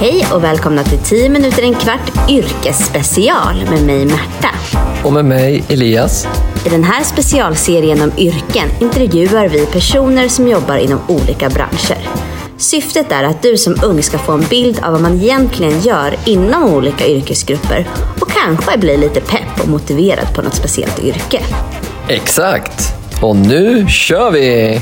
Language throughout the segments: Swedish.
Hej och välkomna till 10 minuter en kvart yrkesspecial med mig Märta. Och med mig Elias. I den här specialserien om yrken intervjuar vi personer som jobbar inom olika branscher. Syftet är att du som ung ska få en bild av vad man egentligen gör inom olika yrkesgrupper och kanske bli lite pepp och motiverad på något speciellt yrke. Exakt! Och nu kör vi!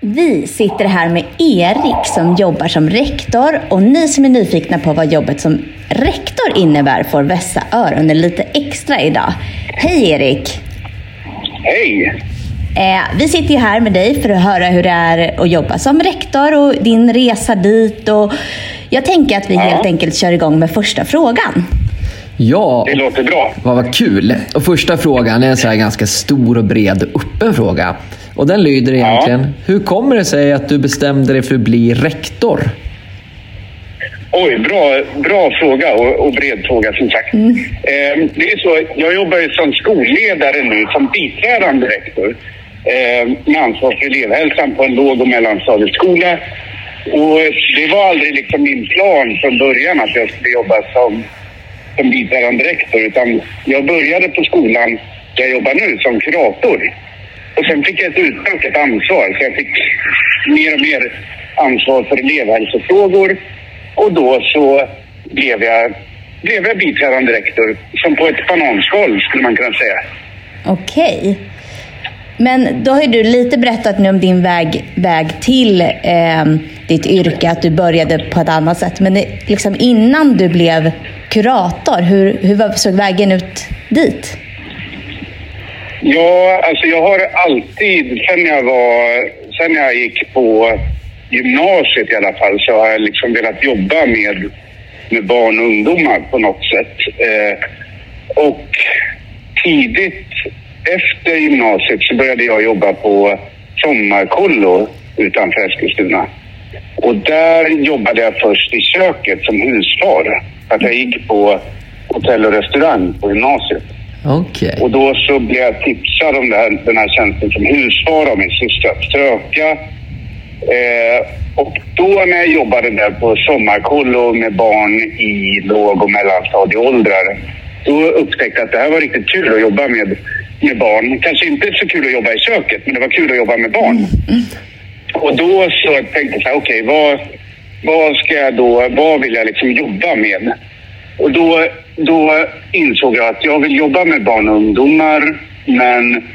Vi sitter här med Erik som jobbar som rektor och ni som är nyfikna på vad jobbet som rektor innebär får vässa öronen lite extra idag. Hej Erik! Hej! Eh, vi sitter ju här med dig för att höra hur det är att jobba som rektor och din resa dit. Och jag tänker att vi Ja. helt enkelt kör igång med första frågan. Ja, Det låter bra. vad, vad kul. Och första frågan är en så här ganska stor och bred öppen fråga. Och den lyder egentligen, hur kommer det sig att du bestämde dig för att bli rektor? Oj, bra, bra fråga och, och bred fråga som sagt. Eh, det är så, jag jobbar ju som skolledare nu som biträdande rektor eh, med ansvar för elevhälsan på en låg och mellanstadieskola. Och det var aldrig liksom min plan från början att jag skulle jobba som, som biträdande rektor utan jag började på skolan där jag jobbar nu som kurator. Och sen fick jag ett utökat ansvar så jag fick mer och mer ansvar för elevhälsofrågor och då så blev jag, blev jag biträdande rektor som på ett bananskal skulle man kunna säga. Okej. Men då har ju du lite berättat nu om din väg, väg till eh, ditt yrke, att du började på ett annat sätt. Men det, liksom innan du blev kurator, hur, hur såg vägen ut dit? Ja, alltså jag har alltid, sen jag var, sen jag gick på gymnasiet i alla fall, så har jag liksom velat jobba med, med barn och ungdomar på något sätt. Eh, och tidigt efter gymnasiet så började jag jobba på Sommarkollo utanför Eskilstuna. Och där jobbade jag först i köket som husfar. Att jag gick på hotell och restaurang på gymnasiet. Okay. Och då så blev jag tipsad om här, den här tjänsten som husfar av min syster att söka. Eh, och då när jag jobbade där på sommarkollo med barn i låg och mellanstadieåldrar, då upptäckte jag att det här var riktigt kul att jobba med, med barn. Kanske inte så kul att jobba i köket, men det var kul att jobba med barn. Och då så tänkte jag okej, okay, okej, vad, vad ska jag då, vad vill jag liksom jobba med? Och då, då insåg jag att jag vill jobba med barn och ungdomar, men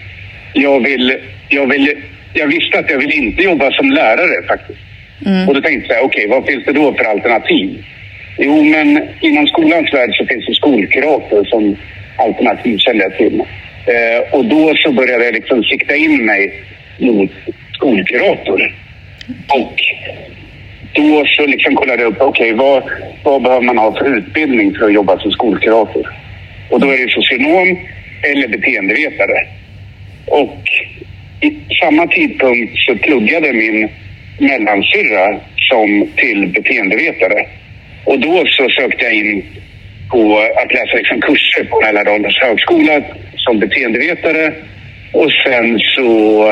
jag vill, jag vill, jag visste att jag vill inte jobba som lärare faktiskt. Och då tänkte jag, okej, vad finns det då för alternativ? Jo, men inom skolans värld så finns det skolkurator som alternativ kände jag till. Eh, och då så började jag liksom sikta in mig mot skolkurator. Och då så liksom kollade jag upp, okej, vad, vad behöver man ha för utbildning för att jobba som skolkurator? Och då är det socionom eller beteendevetare. Och i samma tidpunkt så pluggade min mellansyrra som till beteendevetare. Och då så sökte jag in på att läsa liksom kurser på Mälardalens högskola som beteendevetare. Och sen så,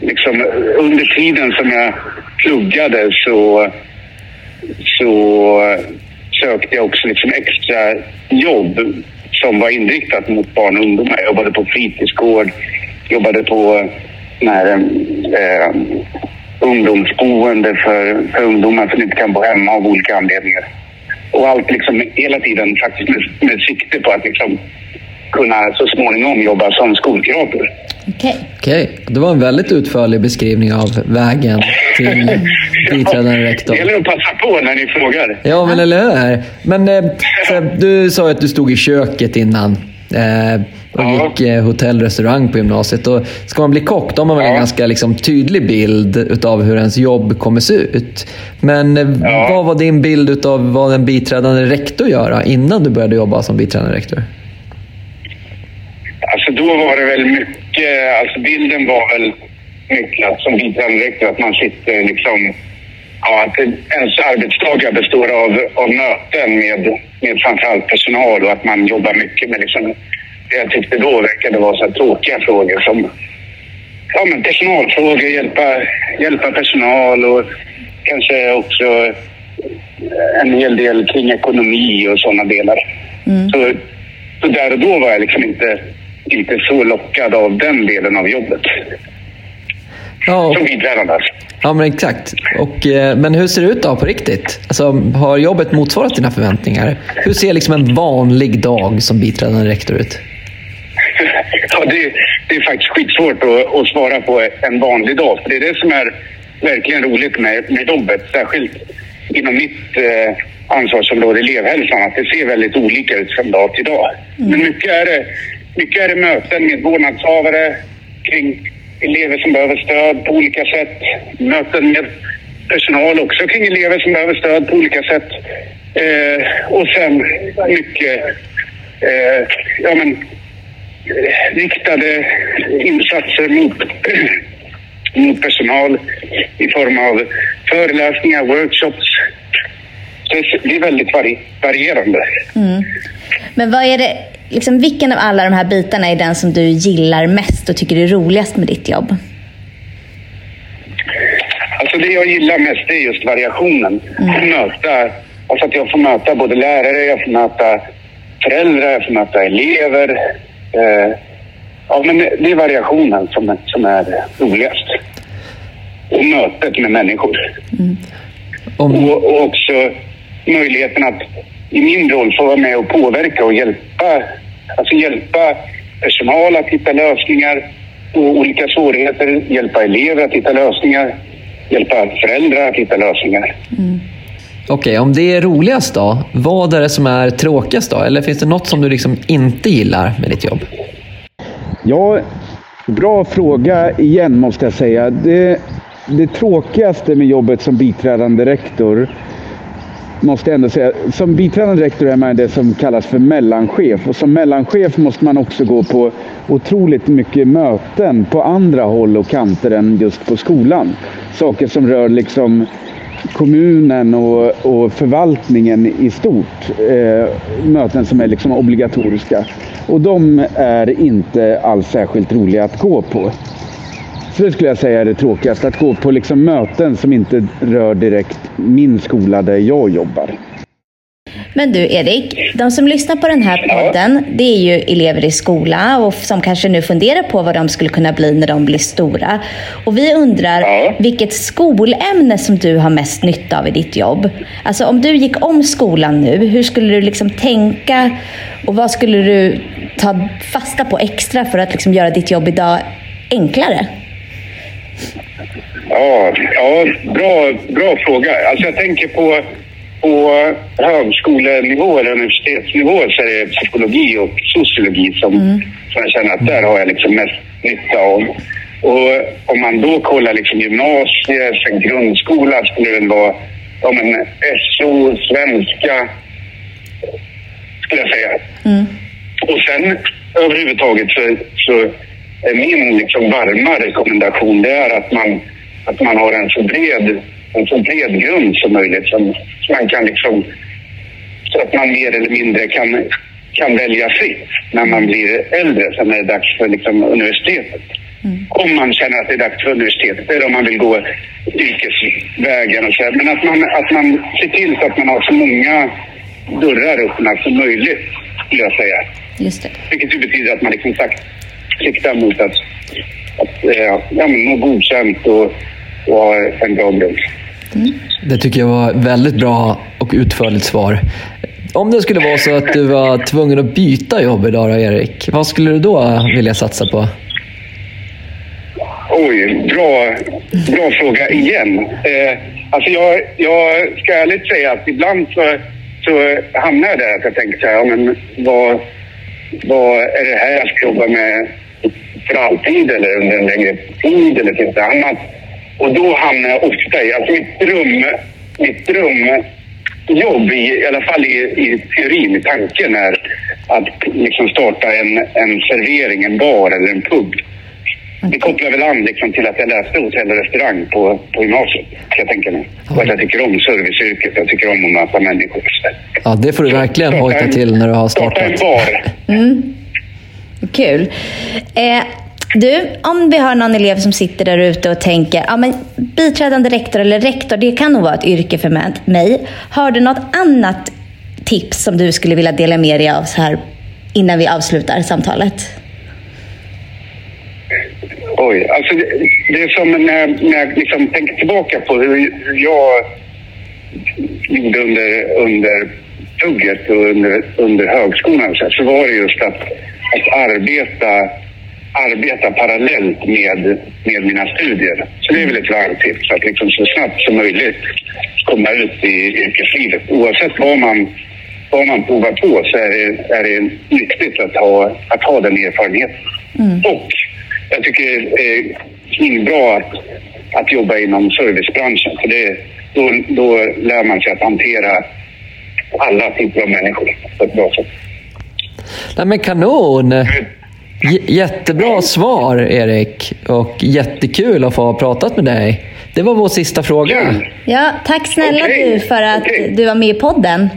liksom under tiden som jag pluggade så, så sökte jag också liksom extra jobb som var inriktat mot barn och ungdomar. Jag jobbade på fritidsgård, jobbade på när, eh, ungdomsboende för, för ungdomar som inte kan bo hemma av olika anledningar. Och allt liksom hela tiden faktiskt med, med sikte på att liksom kunna så småningom jobba som skolkurator. Okej. Okej, det var en väldigt utförlig beskrivning av vägen till biträdande rektor. Det gäller att passa på när ni frågar. Ja, men eller hur? Men eh, du sa att du stod i köket innan eh, och Ja. gick eh, hotell restaurang på gymnasiet. Och ska man bli kock då har man väl en Ja. ganska liksom, tydlig bild utav hur ens jobb kommer se ut. Men eh, Ja. vad var din bild utav vad en biträdande rektor gör innan du började jobba som biträdande rektor? Alltså då var det väl mycket, alltså bilden var väl mycket att som rektor att man sitter liksom, ja att ens arbetsdagar består av, av möten med, med framförallt personal och att man jobbar mycket med liksom, det jag tyckte då verkade vara så tråkiga frågor som ja, men personalfrågor, hjälpa, hjälpa personal och kanske också en hel del kring ekonomi och sådana delar. Så, så där och då var jag liksom inte, inte så lockad av den delen av jobbet. Ja, Som biträdande alltså. ja men exakt. Och, eh, men hur ser det ut då på riktigt? Alltså, har jobbet motsvarat dina förväntningar? Hur ser liksom en vanlig dag som biträdande rektor ut? Ja, det, det är faktiskt skitsvårt att, att svara på en vanlig dag. För det är det som är verkligen roligt med, med jobbet. Särskilt inom mitt eh, ansvarsområde, elevhälsan, att det ser väldigt olika ut från dag till dag. Men mycket är, det, mycket är det möten med vårdnadshavare kring elever som behöver stöd på olika sätt. Möten med personal också kring elever som behöver stöd på olika sätt. Eh, och sen mycket eh, ja, men, eh, riktade insatser mot, mot personal i form av föreläsningar, workshops. Så det är väldigt varierande. varierande. Men vad är det, liksom, vilken av alla de här bitarna är den som du gillar mest och tycker är roligast med ditt jobb? Alltså det jag gillar mest är just variationen. Möta, alltså att jag får möta både lärare, jag får möta föräldrar, jag får möta elever. Eh, ja, men det är variationen som, är- som är roligast. Och mötet med människor. Om, Och, och också möjligheten att i min roll få vara med och påverka och hjälpa, alltså hjälpa personal att hitta lösningar på olika svårigheter, hjälpa elever att hitta lösningar, hjälpa föräldrar att hitta lösningar. Okej, om det är roligast då, vad är det som är tråkigast då? Eller finns det något som du liksom inte gillar med ditt jobb? Ja, bra fråga igen måste jag säga. Det, det tråkigaste med jobbet som biträdande rektor måste jag ändå säga. Som biträdande rektor är man det som kallas för mellanchef och som mellanchef måste man också gå på otroligt mycket möten på andra håll och kanter än just på skolan. Saker som rör liksom kommunen och, och förvaltningen i stort. Eh, möten som är liksom obligatoriska. Och de är inte alls särskilt roliga att gå på. Det skulle jag säga är det tråkigaste. Att gå på liksom möten som inte rör direkt min skola där jag jobbar. Men du Erik, de som lyssnar på den här podden, det är ju elever i skola och som kanske nu funderar på vad de skulle kunna bli när de blir stora. Och vi undrar vilket skolämne som du har mest nytta av i ditt jobb. Alltså om du gick om skolan nu, hur skulle du liksom tänka och vad skulle du ta fasta på extra för att liksom göra ditt jobb idag enklare? Ja, ja bra, bra fråga. Alltså jag tänker på, på högskolenivå eller universitetsnivå så är det psykologi och sociologi som, som jag känner att där har jag liksom mest nytta av. Och om man då kollar liksom gymnasiet, sen grundskola skulle det väl vara ja, men SO, svenska, skulle jag säga. Och sen överhuvudtaget så, så är min liksom varma rekommendation det är att man, att man har en så bred, en så bred grund som möjligt. Som, så man kan liksom, så att man mer eller mindre kan, kan välja fritt när man blir äldre. Sen är det dags för liksom universitetet. Om man känner att det är dags för universitetet eller om man vill gå yrkesvägen och så. Men att man, att man ser till så att man har så många dörrar öppna som möjligt, skulle jag säga. Just det. Vilket ju betyder att man liksom sagt siktar mot att, att eh, ja, men må godkänt och, och ha en bra grund. Det tycker jag var väldigt bra och utförligt svar. Om det skulle vara så att du var tvungen att byta jobb idag då, Erik, vad skulle du då vilja satsa på? Oj, bra, bra fråga igen. Eh, alltså jag, jag ska ärligt säga att ibland så, så hamnar jag där att jag tänker så här, ja, men vad, vad är det här jag ska jobba med för alltid eller under en längre tid eller finns det annat? Och då hamnar jag ofta i, alltså mitt dröm, mitt drömjobb, i, i alla fall i, i teorin, i tanken är att liksom starta en, en servering, en bar eller en pub. Det kopplar väl an liksom till att jag läste hotell och restaurang på, på gymnasiet, kan jag tänka mig. Och att jag tycker om serviceyrket, jag tycker om att möta människor. Ja, det får du verkligen hojta till när du har Starta en startat. bar. Kul. Eh, du, om vi har någon elev som sitter där ute och tänker, ja men biträdande rektor eller rektor, det kan nog vara ett yrke för mig. Har du något annat tips som du skulle vilja dela med dig av så här innan vi avslutar samtalet? Oj, alltså det, det är som när, när jag liksom tänker tillbaka på hur jag gjorde under, under plugget och under, under högskolan så, så var det just att, att arbeta, arbeta parallellt med, med mina studier. Så det är väl ett varmt tips att liksom så snabbt som möjligt komma ut i yrkeslivet. Oavsett vad man, vad man provar på så är det, är det nyttigt att ha, att ha den erfarenheten. Mm. Och jag tycker det är bra att, att jobba inom servicebranschen. För det, då, då lär man sig att hantera alla typer av människor på ett bra sätt. Nej, men kanon! J jättebra svar, Erik. Och jättekul att få ha pratat med dig. Det var vår sista fråga. Ja, tack snälla okay. du för att okay. du var med i podden.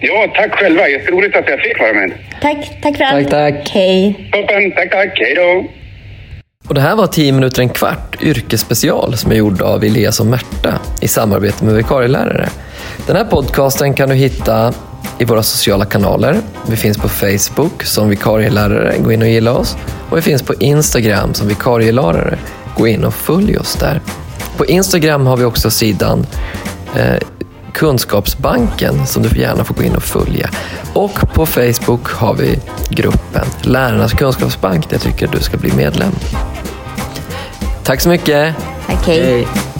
Ja, tack själva. Jätteroligt att jag fick vara med. Tack, tack för allt. Tack, tack. Hej. Toppen, tack, tack. Hej då. Och det här var 10 minuter en kvart yrkesspecial som är gjord av Elias och Märta i samarbete med vikarielärare. Den här podcasten kan du hitta i våra sociala kanaler. Vi finns på Facebook som vikarielärare, gå in och gilla oss. Och vi finns på Instagram som vikarielärare, gå in och följ oss där. På Instagram har vi också sidan eh, Kunskapsbanken som du gärna får gå in och följa. Och på Facebook har vi gruppen Lärarnas kunskapsbank där jag tycker du ska bli medlem. Tack så mycket. Okej. Okay.